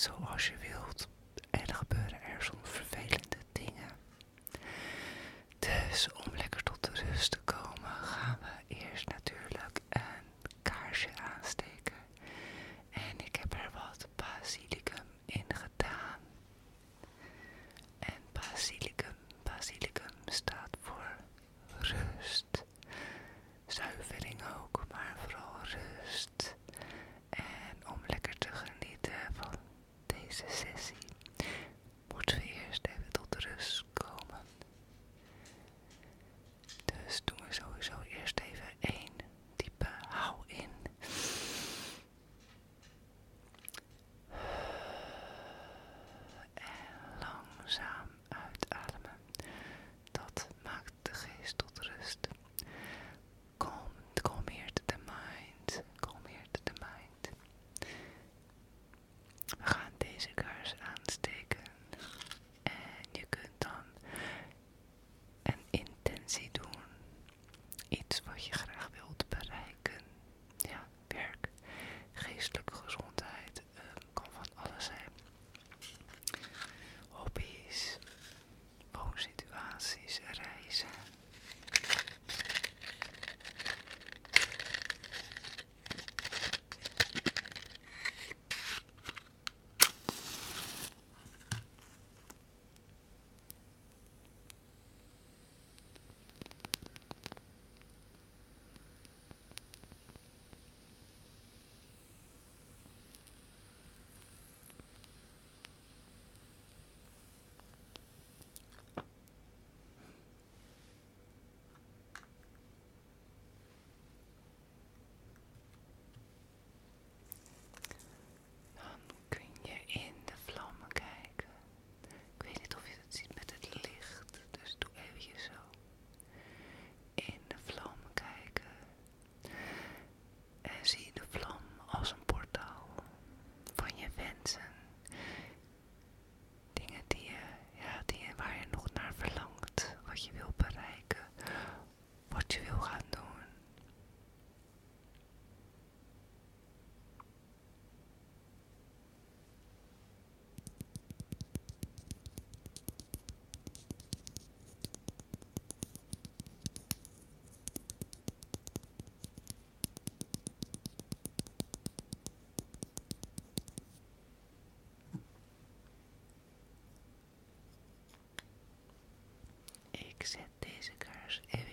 zoals je wilt. En er gebeuren er soms vervelende dingen. Dus om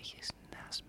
ich ist denn das,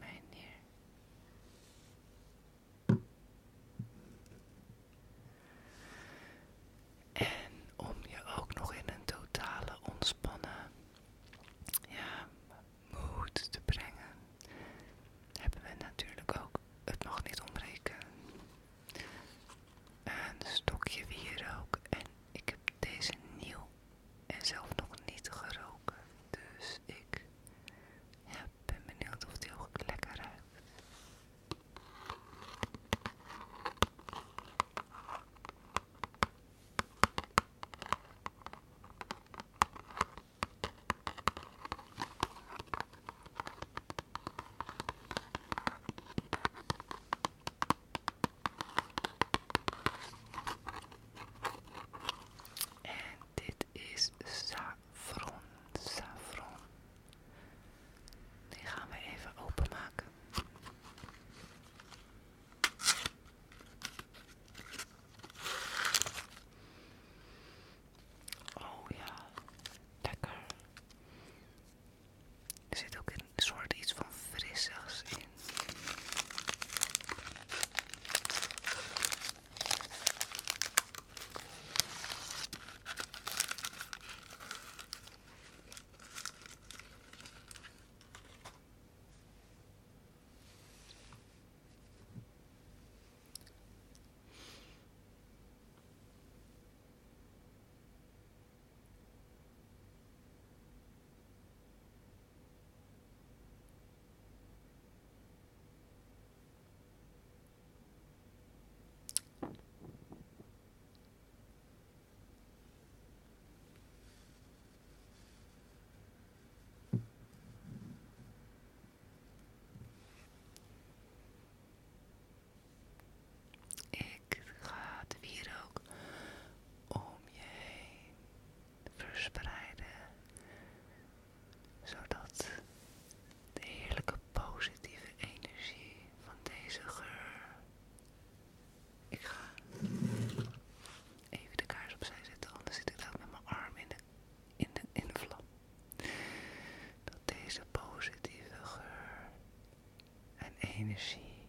energie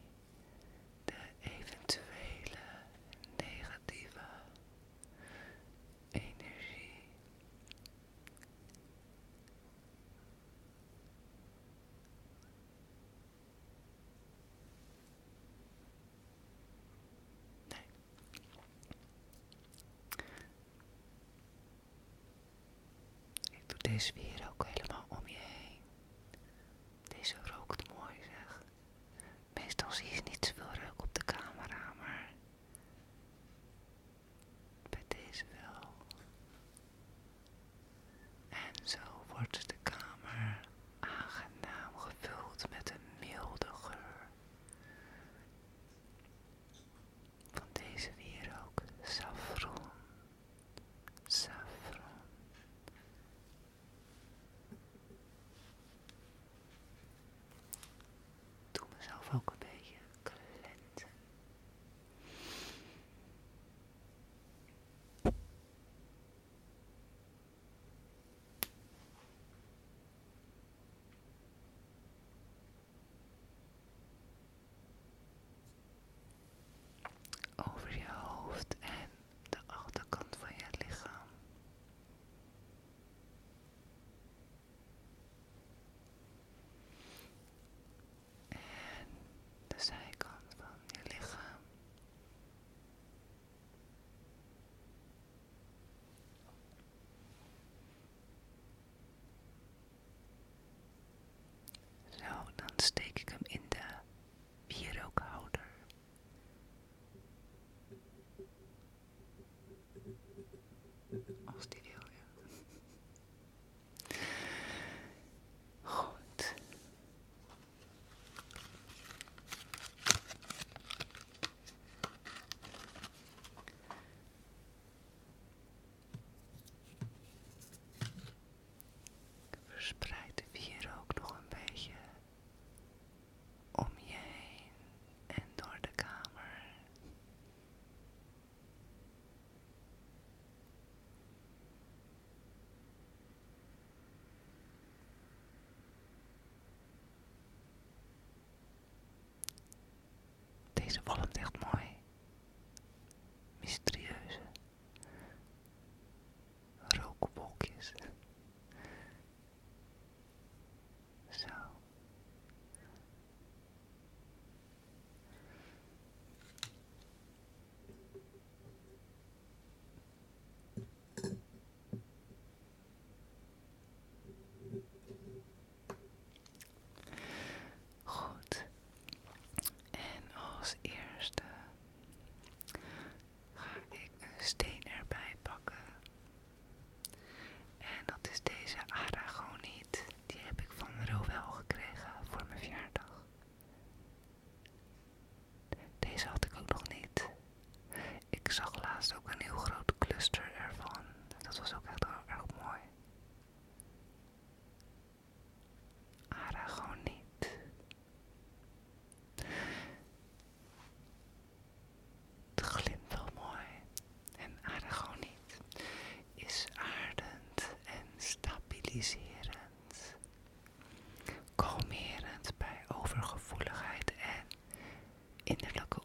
de eventuele negatieve energie nee. Ik doe deze weer ook Spreid de wierook nog een beetje om je heen en door de kamer. Deze wolm echt mooi. in the local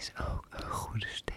is ook een goede steen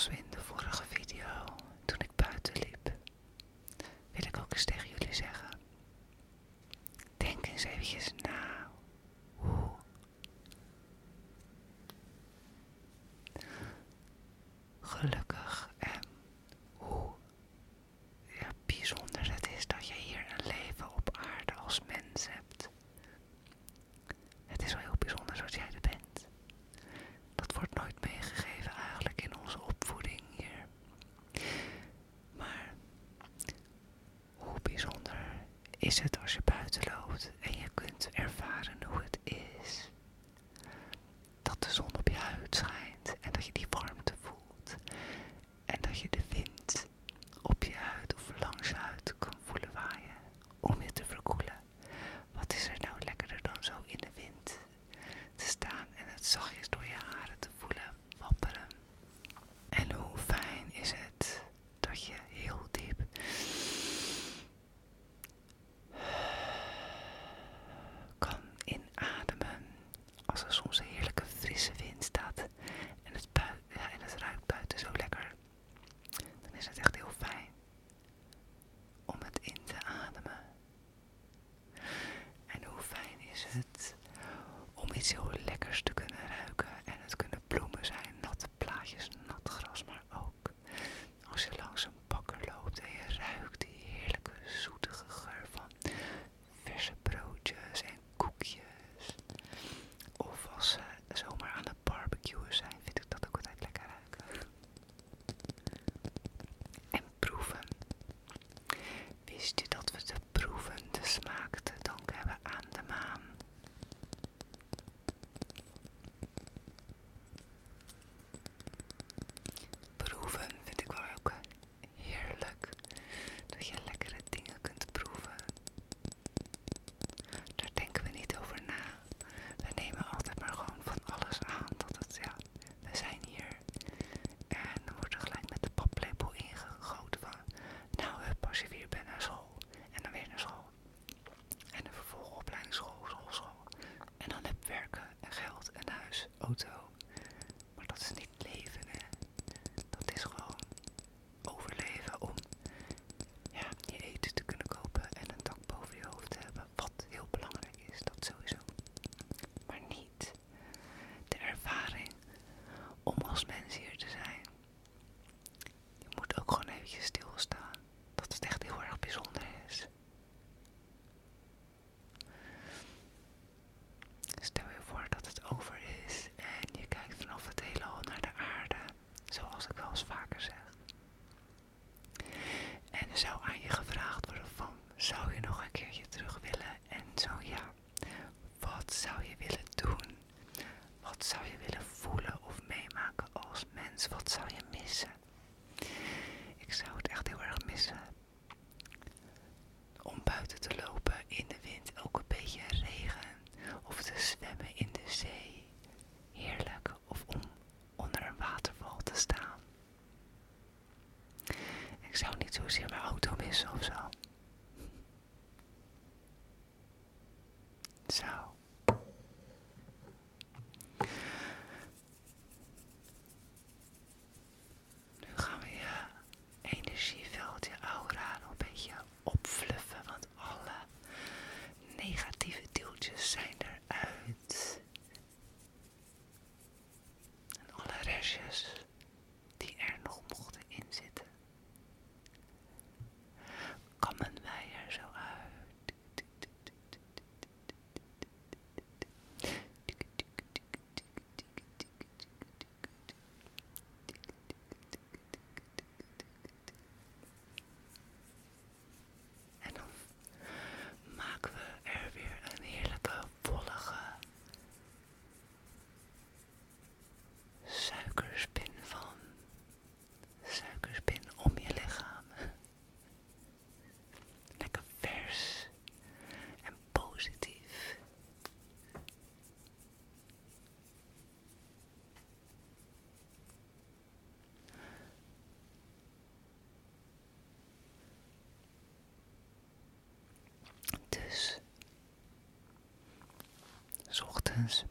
forsvinne. is het als je buiten loopt en je kunt ervaren hoe het Because.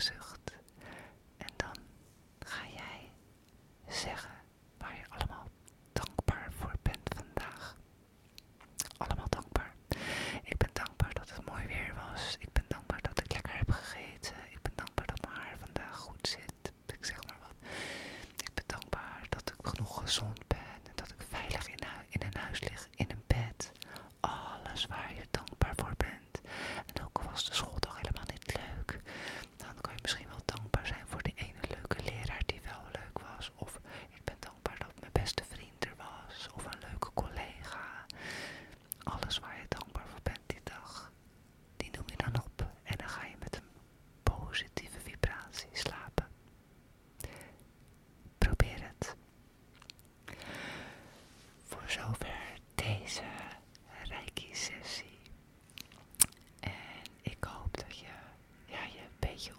Een je